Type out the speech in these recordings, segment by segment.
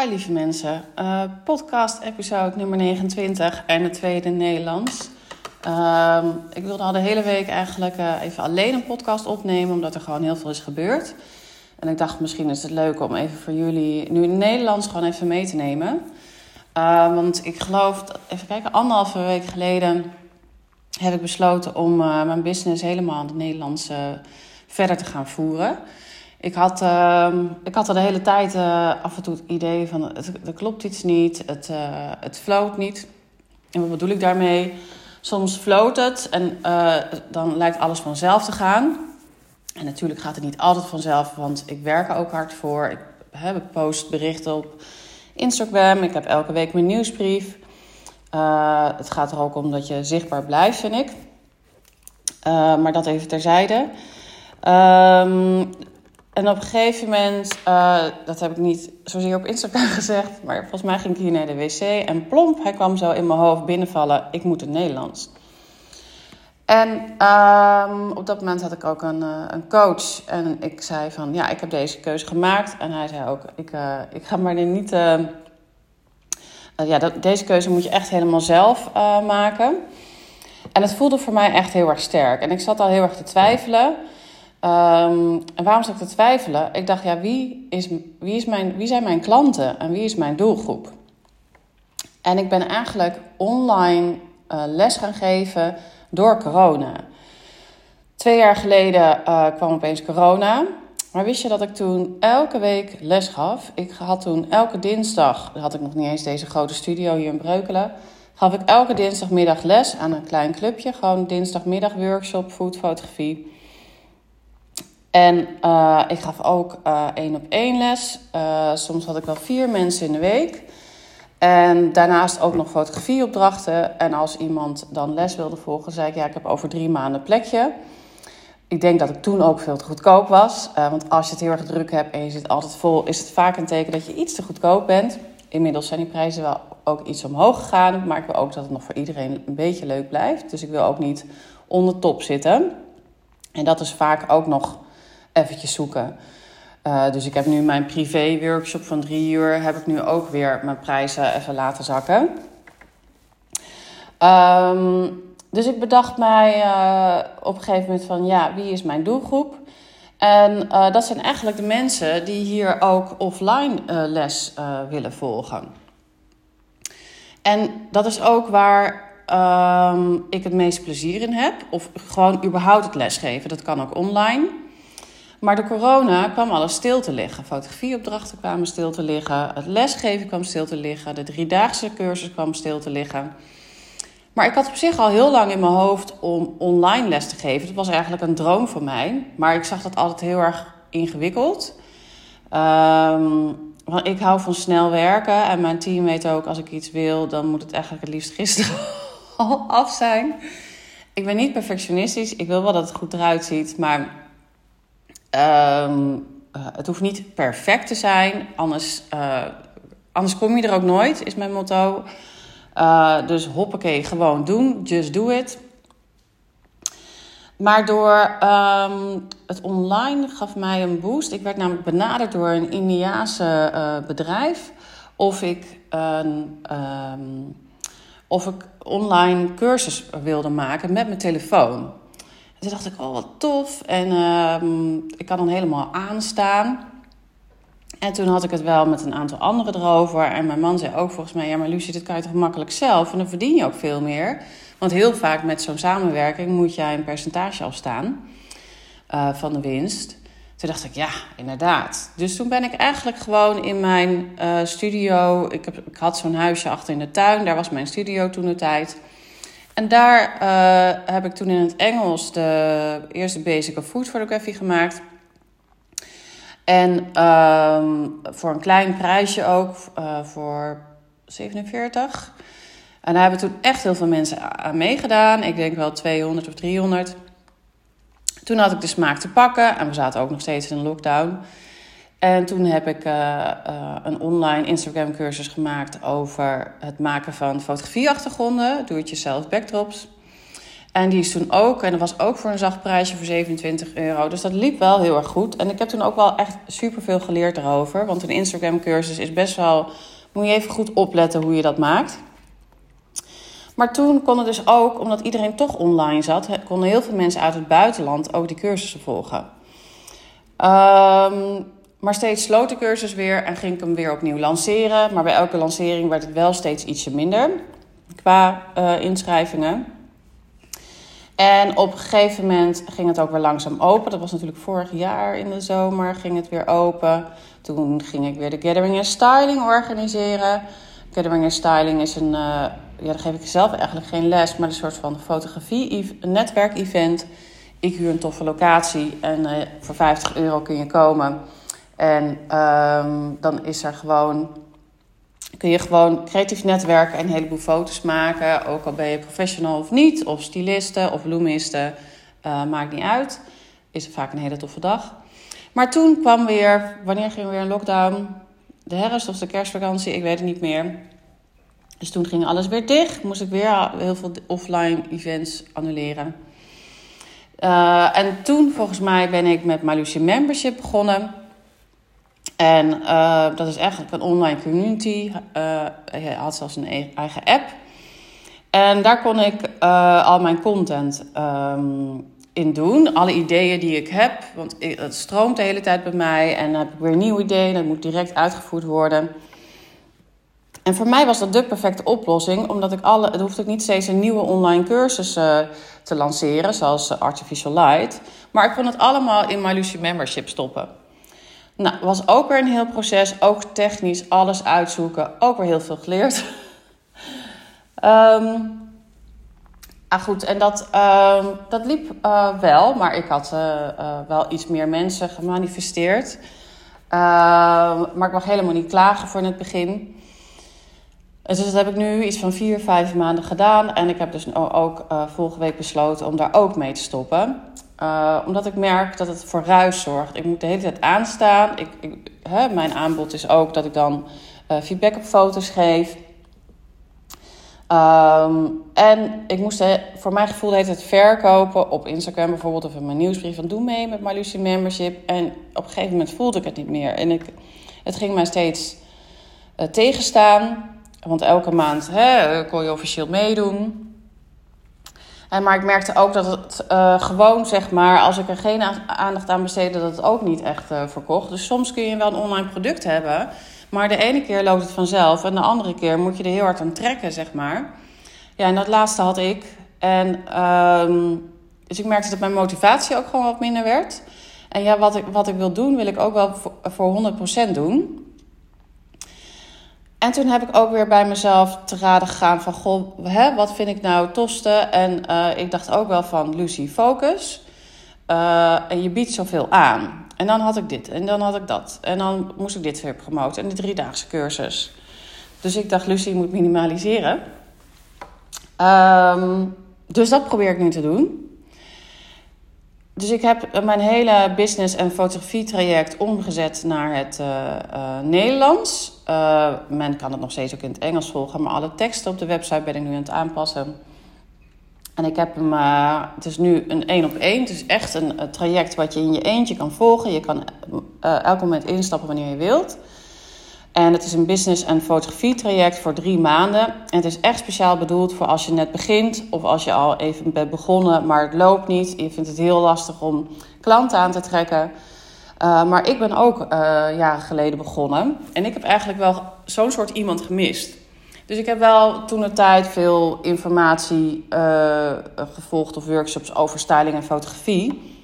Hi lieve mensen, uh, podcast episode nummer 29 en de tweede Nederlands. Uh, ik wilde al de hele week eigenlijk uh, even alleen een podcast opnemen, omdat er gewoon heel veel is gebeurd. En ik dacht misschien is het leuk om even voor jullie nu in Nederlands gewoon even mee te nemen. Uh, want ik geloof, even kijken, anderhalve week geleden heb ik besloten om mijn business helemaal in het Nederlands verder te gaan voeren. Ik had, uh, ik had er de hele tijd uh, af en toe het idee van het, er klopt iets niet, het, uh, het floot niet. En wat bedoel ik daarmee? Soms floot het en uh, dan lijkt alles vanzelf te gaan. En natuurlijk gaat het niet altijd vanzelf, want ik werk er ook hard voor. Ik heb post berichten op Instagram, ik heb elke week mijn nieuwsbrief. het gaat er ook om dat je zichtbaar blijft, vind ik. maar dat even terzijde. Um, en op een gegeven moment, uh, dat heb ik niet zozeer op Instagram gezegd, maar volgens mij ging ik hier naar de wc en plomp, hij kwam zo in mijn hoofd binnenvallen, ik moet het Nederlands. En um, op dat moment had ik ook een, uh, een, coach en ik zei van, ja, ik heb deze keuze gemaakt. En hij zei ook, ik, uh, ik ga maar niet, ja, dat, deze keuze moet je echt helemaal zelf maken. En het voelde voor mij echt heel erg sterk. En ik zat al heel erg te twijfelen. Um, en waarom zat ik te twijfelen? Ik dacht, ja, wie, is, wie, is mijn, wie zijn mijn klanten en wie is mijn doelgroep? En ik ben eigenlijk online uh, les gaan geven door corona. Twee jaar geleden uh, kwam opeens corona. Maar wist je dat ik toen elke week les gaf? Ik had toen elke dinsdag, had ik nog niet eens deze grote studio hier in Breukelen, gaf ik elke dinsdagmiddag les aan een klein clubje. Gewoon dinsdagmiddag workshop foodfotografie. En uh, ik gaf ook uh, één op één les. Uh, soms had ik wel vier mensen in de week. En daarnaast ook nog fotografieopdrachten. En als iemand dan les wilde volgen, zei ik: Ja, ik heb over drie maanden plekje. Ik denk dat ik toen ook veel te goedkoop was. want als je het heel erg druk hebt en je zit altijd vol, is het vaak een teken dat je iets te goedkoop bent. Inmiddels zijn die prijzen wel ook iets omhoog gegaan. Maar ik wil ook dat het nog voor iedereen een beetje leuk blijft. Dus ik wil ook niet onder top zitten. En dat is vaak ook nog eventjes zoeken. Uh, dus ik heb nu mijn privé workshop van drie uur, heb ik nu ook weer mijn prijzen even laten zakken. Um, dus ik bedacht mij uh, op een gegeven moment van ja, wie is mijn doelgroep? En uh, dat zijn eigenlijk de mensen die hier ook offline les willen volgen. En dat is ook waar um, ik het meest plezier in heb. Of gewoon überhaupt het lesgeven. Dat kan ook online. Maar door corona kwam alles stil te liggen. Fotografieopdrachten kwamen stil te liggen. Het lesgeven kwam stil te liggen. De driedaagse cursus kwam stil te liggen. Maar ik had op zich al heel lang in mijn hoofd om online les te geven. Dat was eigenlijk een droom voor mij. Maar ik zag dat altijd heel erg ingewikkeld. Um, want ik hou van snel werken. En mijn team weet ook, als ik iets wil, dan moet het eigenlijk het liefst gisteren al af zijn. Ik ben niet perfectionistisch. Ik wil wel dat het goed eruit ziet. Maar Um, uh, het hoeft niet perfect te zijn, anders, uh, anders kom je er ook nooit, is mijn motto. Uh, dus hoppakee, gewoon doen, just do it. Maar door um, het online gaf mij een boost. Ik werd namelijk benaderd door een Indiaanse bedrijf of ik een. Um, of ik online cursus wilde maken met mijn telefoon toen dacht ik, oh wat tof. En uh, ik kan dan helemaal aanstaan. En toen had ik het wel met een aantal anderen erover. En mijn man zei ook volgens mij, ja maar Lucie, dit kan je toch makkelijk zelf. En dan verdien je ook veel meer. Want heel vaak met zo'n samenwerking moet jij een percentage afstaan uh, van de winst. Toen dacht ik, ja, inderdaad. Dus toen ben ik eigenlijk gewoon in mijn uh, studio... Ik, heb, ik had zo'n huisje achter in de tuin. Daar was mijn studio toen de tijd... En daar uh, heb ik toen in het Engels de eerste Basic of Food Photography gemaakt. En um, voor een klein prijsje ook, uh, voor 47. En daar hebben toen echt heel veel mensen aan meegedaan. Ik denk wel 200 of 300. Toen had ik de smaak te pakken en we zaten ook nog steeds in lockdown. En toen heb ik uh, uh, een online Instagram cursus gemaakt over het maken van fotografieachtergronden, doe het jezelf backdrops. En die is toen ook, en dat was ook voor een zacht prijsje voor 27 euro. Dus dat liep wel heel erg goed. En ik heb toen ook wel echt superveel geleerd erover. Want een Instagram cursus is best wel, moet je even goed opletten hoe je dat maakt. Maar toen kon het dus ook, omdat iedereen toch online zat, konden heel veel mensen uit het buitenland ook die cursussen volgen. Um, maar steeds sloot de cursus weer en ging ik hem weer opnieuw lanceren. Maar bij elke lancering werd het wel steeds ietsje minder qua uh, inschrijvingen. En op een gegeven moment ging het ook weer langzaam open. Dat was natuurlijk vorig jaar in de zomer ging het weer open. Toen ging ik weer de Gathering and Styling organiseren. Gathering and Styling is een, uh, ja, daar geef ik zelf eigenlijk geen les, maar een soort van fotografie netwerkevent. Ik huur een toffe locatie en uh, voor 50 euro kun je komen. En um, dan is er gewoon, kun je gewoon creatief netwerken en een heleboel foto's maken. Ook al ben je professional of niet, of styliste of bloemiste, uh, maakt niet uit. Is vaak een hele toffe dag. Maar toen kwam weer, wanneer ging weer een lockdown? De herfst of de kerstvakantie, ik weet het niet meer. Dus toen ging alles weer dicht. Moest ik weer heel veel offline events annuleren. Uh, en toen, volgens mij, ben ik met Malusia Membership begonnen. En uh, dat is eigenlijk een online community. Uh, hij had zelfs een e-, eigen app. En daar kon ik uh, al mijn content um, in doen. Alle ideeën die ik heb. Want het stroomt de hele tijd bij mij. En dan heb ik weer een nieuw. Dat moet direct uitgevoerd worden. En voor mij was dat de perfecte oplossing. Omdat ik alle... Het hoefde ik niet steeds een nieuwe online cursus te lanceren. Zoals Artificial Light. Maar ik kon het allemaal in mijn Lucie Membership stoppen. Nou, was ook weer een heel proces. Ook technisch alles uitzoeken. Ook weer heel veel geleerd. um, ah goed, en dat, um, dat liep uh, wel. Maar ik had uh, uh, wel iets meer mensen gemanifesteerd. maar ik mag helemaal niet klagen voor in het begin. Dus dat heb ik nu iets van vier, vijf maanden gedaan. En ik heb dus ook vorige week besloten om daar ook mee te stoppen. Uh, omdat ik merk dat het voor ruis zorgt. Ik moet de hele tijd aanstaan. Ik, hè, mijn aanbod is ook dat ik dan uh, feedback op foto's geef. Um, en ik moest de, voor mijn gevoel hele tijd verkopen op Instagram bijvoorbeeld of in mijn nieuwsbrief van doe mee met Lucy Membership. En op een gegeven moment voelde ik het niet meer. En ik, het ging mij steeds tegenstaan. Want elke maand hè, kon je officieel meedoen. En, maar ik merkte ook dat het uh, gewoon, zeg maar, als ik er geen aandacht aan besteedde, dat het ook niet echt uh, verkocht. Dus soms kun je wel een online product hebben, maar de ene keer loopt het vanzelf en de andere keer moet je er heel hard aan trekken, zeg maar. Ja, en dat laatste had ik. En um, dus ik merkte dat mijn motivatie ook gewoon wat minder werd. En ja, wat ik, wat ik wil doen, wil ik ook wel voor, voor 100% doen. En toen heb ik ook weer bij mezelf te raden gegaan van... Goh, hè, wat vind ik nou toste? En uh, ik dacht ook wel van Lucy, focus. Uh, en je biedt zoveel aan. En dan had ik dit en dan had ik dat. En dan moest ik dit weer promoten. En de driedaagse cursus. Dus ik dacht, Lucy, moet minimaliseren. Um, dus dat probeer ik nu te doen. Dus ik heb mijn hele business- en fotografie-traject omgezet naar het uh, uh, Nederlands. Uh, men kan het nog steeds ook in het Engels volgen, maar alle teksten op de website ben ik nu aan het aanpassen. En ik heb hem, het is nu een één op één. Het is echt een, traject wat je in je eentje kan volgen. Je kan elk moment instappen wanneer je wilt. En het is een business- en fotografie-traject voor drie maanden. En het is echt speciaal bedoeld voor als je net begint of als je al even bent begonnen, maar het loopt niet. Je vindt het heel lastig om klanten aan te trekken. Uh, maar ik ben ook uh, jaren geleden begonnen. En ik heb eigenlijk wel zo'n soort iemand gemist. Dus ik heb wel toen de tijd veel informatie uh, gevolgd of workshops over styling en fotografie.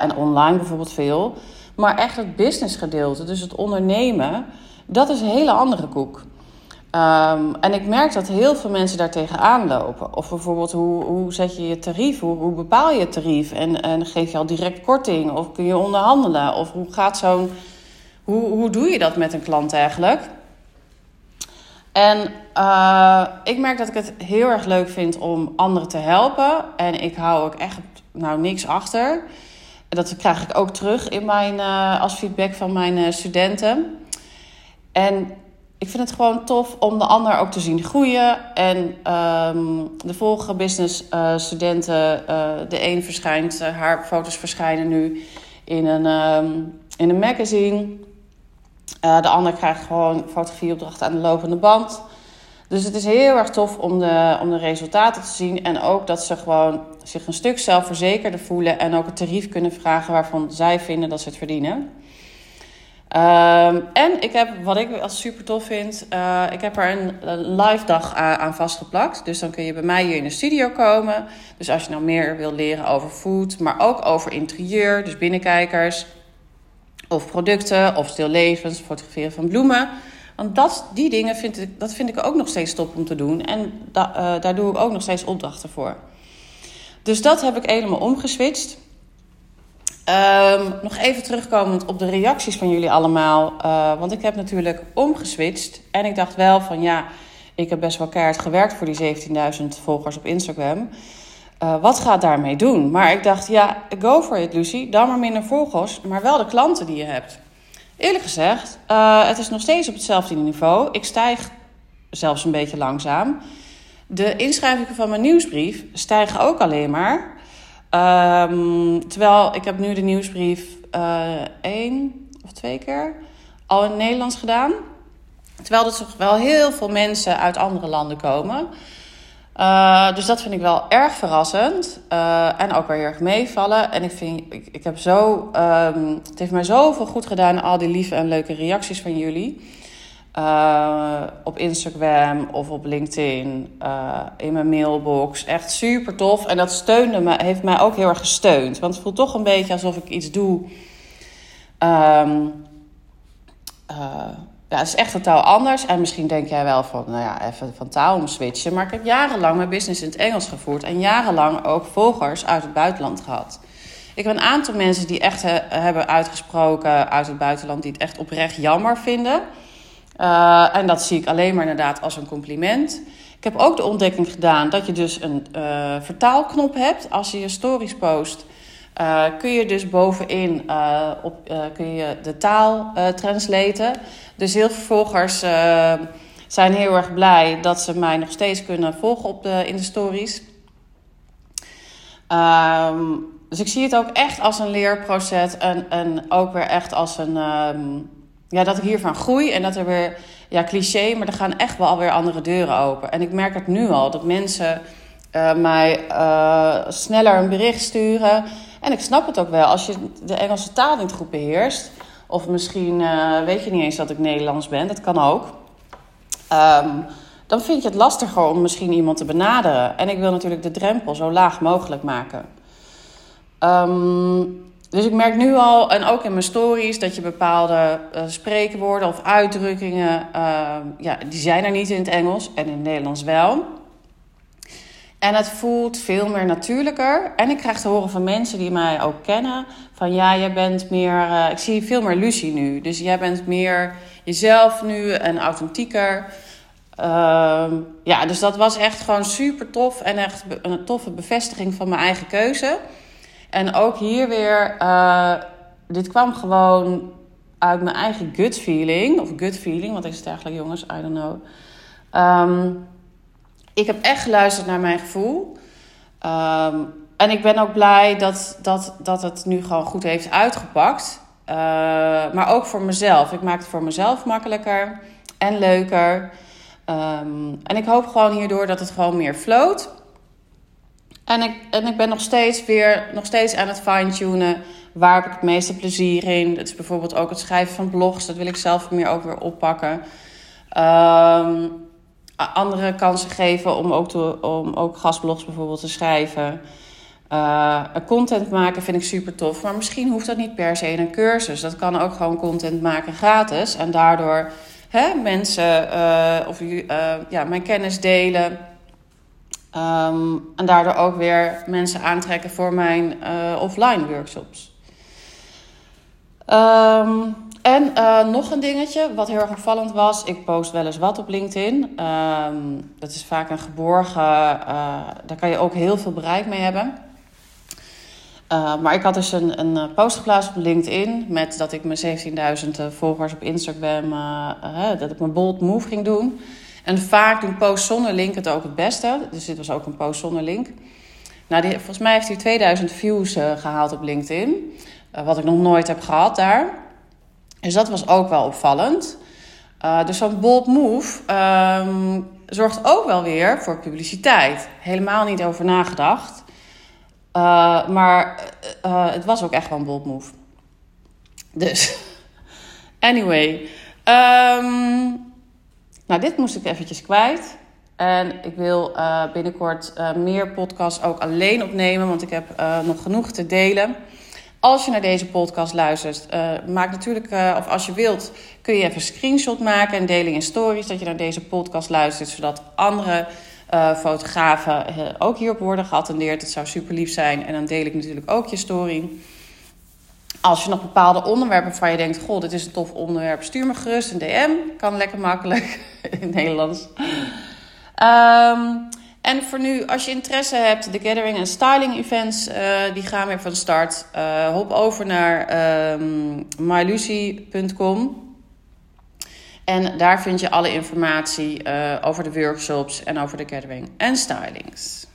en online bijvoorbeeld veel. Maar echt het businessgedeelte, dus het ondernemen, dat is een hele andere koek. Um, en ik merk dat heel veel mensen daar tegenaan lopen. Of bijvoorbeeld, hoe, hoe zet je je tarief? Hoe, hoe bepaal je het tarief? En, en geef je al direct korting? Of kun je onderhandelen? Of hoe gaat zo'n... Hoe, hoe doe je dat met een klant eigenlijk? En uh, ik merk dat ik het heel erg leuk vind om anderen te helpen. En ik hou ook echt nou, niks achter dat krijg ik ook terug in mijn, uh, als feedback van mijn uh, studenten. En ik vind het gewoon tof om de ander ook te zien groeien. En ehm, de volgende business uh, studenten, de een verschijnt, haar foto's verschijnen nu in een, um, in een magazine. de ander krijgt gewoon fotografieopdrachten aan de lopende band. Dus het is heel erg tof om de, om de resultaten te zien. En ook dat ze gewoon zich een stuk zelfverzekerder voelen. En ook het tarief kunnen vragen waarvan zij vinden dat ze het verdienen. Um, en ik heb, wat ik als super tof vind, uh, ik heb er een, een live dag aan vastgeplakt. Dus dan kun je bij mij hier in de studio komen. Dus als je nou meer wil leren over food, maar ook over interieur, dus binnenkijkers, of producten, of stillevens, fotograferen van bloemen. Want dat, die dingen vind ik, dat vind ik ook nog steeds top om te doen. En uh, daar doe ik ook nog steeds opdrachten voor. Dus dat heb ik helemaal omgeswitcht. Um, nog even terugkomend op de reacties van jullie allemaal. Uh, want ik heb natuurlijk omgeswitcht. En ik dacht wel van ja, ik heb best wel keihard gewerkt voor die 17.000 volgers op Instagram. Uh, wat gaat daarmee doen? Maar ik dacht, ja, go for it, Lucy. Dan maar minder volgers, maar wel de klanten die je hebt. Eerlijk gezegd, uh, het is nog steeds op hetzelfde niveau. Ik stijg zelfs een beetje langzaam. De inschrijvingen van mijn nieuwsbrief stijgen ook alleen maar. Um, terwijl ik heb nu de nieuwsbrief uh, één of twee keer al in het Nederlands gedaan. Terwijl er toch wel heel veel mensen uit andere landen komen. Uh, dus dat vind ik wel erg verrassend. Uh, en ook weer heel erg meevallen. En ik vind, ik, ik heb zo, um, het heeft mij zoveel goed gedaan, al die lieve en leuke reacties van jullie. Uh, op Instagram of op LinkedIn, in mijn mailbox. Echt super tof. En dat steunde me, heeft mij ook heel erg gesteund. Want het voelt toch een beetje alsof ik iets doe. Um, ja, het is echt totaal anders. En misschien denk jij wel van, nou ja, even van taal omswitchen. Maar ik heb jarenlang mijn business in het Engels gevoerd. En jarenlang ook volgers uit het buitenland gehad. Ik heb een aantal mensen die echt he, hebben uitgesproken uit het buitenland... die het echt oprecht jammer vinden... Uh, en dat zie ik alleen maar inderdaad als een compliment. Ik heb ook de ontdekking gedaan dat je dus een uh, vertaalknop hebt. Als je je stories post, uh, kun je dus bovenin op, kun je de taal translaten. Dus heel veel volgers zijn heel erg blij dat ze mij nog steeds kunnen volgen op de, in de stories. Um, dus ik zie het ook echt als een leerproces en, ook weer echt als een... Um, ja, dat ik hiervan groei en dat er weer, ja, cliché, maar er gaan echt wel alweer andere deuren open. En ik merk het nu al, dat mensen mij sneller een bericht sturen. En ik snap het ook wel, als je de Engelse taal niet goed beheerst, of misschien uh, weet je niet eens dat ik Nederlands ben, dat kan ook. Um, dan vind je het lastiger om misschien iemand te benaderen. En ik wil natuurlijk de drempel zo laag mogelijk maken. Um, dus ik merk nu al, en ook in mijn stories, dat je bepaalde uh, spreekwoorden of uitdrukkingen, uh, ja, die zijn er niet in het Engels en in het Nederlands wel. En het voelt veel meer natuurlijker. En ik krijg te horen van mensen die mij ook kennen: van ja, jij bent meer, uh, ik zie veel meer Lucie nu. Dus jij bent meer jezelf nu en authentieker. ja, dus dat was echt gewoon super tof en echt een toffe bevestiging van mijn eigen keuze. En ook hier weer, uh, dit kwam gewoon uit mijn eigen gut feeling. Of gut feeling, wat is het eigenlijk jongens? I don't know. Um, ik heb echt geluisterd naar mijn gevoel. Um, en ik ben ook blij dat, dat, dat het nu gewoon goed heeft uitgepakt. Uh, maar ook voor mezelf. Ik maak het voor mezelf makkelijker en leuker. Um, en ik hoop gewoon hierdoor dat het gewoon meer float. En ik, en ik ben nog steeds weer nog steeds aan het fine-tunen. Waar heb ik het meeste plezier in? Dat is bijvoorbeeld ook het schrijven van blogs. Dat wil ik zelf meer ook weer oppakken. Um, andere kansen geven om ook, te, om ook gastblogs bijvoorbeeld te schrijven. Uh, content maken vind ik super tof. Maar misschien hoeft dat niet per se in een cursus. Dat kan ook gewoon content maken gratis. En daardoor hè, mensen uh, of uh, ja, mijn kennis delen Um, en daardoor ook weer mensen aantrekken voor mijn offline workshops. Um, en uh, nog een dingetje, wat heel erg opvallend was. Ik post wel eens wat op LinkedIn. Um, dat is vaak een geborgen, uh, daar kan je ook heel veel bereik mee hebben. Uh, maar ik had dus een, een post geplaatst op LinkedIn met dat ik mijn 17.000 volgers op Instagram, dat ik mijn bold move ging doen. En vaak doen posts zonder link het ook het beste. Dus dit was ook een post zonder link. Nou, die, volgens mij heeft hij 2000 views gehaald op LinkedIn. wat ik nog nooit heb gehad daar. Dus dat was ook wel opvallend. dus zo'n bold move um, zorgt ook wel weer voor publiciteit. Helemaal niet over nagedacht. Uh, maar uh, het was ook echt wel een bold move. Dus, anyway. Um, nou, dit moest ik eventjes kwijt. En ik wil binnenkort meer podcasts ook alleen opnemen, want ik heb nog genoeg te delen. Als je naar deze podcast luistert, maak natuurlijk, of als je wilt, kun je even een screenshot maken en delen in stories dat je naar deze podcast luistert, zodat andere uh, fotografen ook hierop worden geattendeerd. Het zou super lief zijn. En dan deel ik natuurlijk ook je story. Als je nog bepaalde onderwerpen waarvan je denkt: Goh, dit is een tof onderwerp, stuur me gerust een DM. Kan lekker makkelijk in het Nederlands. Um, en voor nu, als je interesse hebt, de gathering en styling events, uh, die gaan weer van start. hop over naar um, mylucy.com. En daar vind je alle informatie uh, over de workshops en over de gathering en stylings.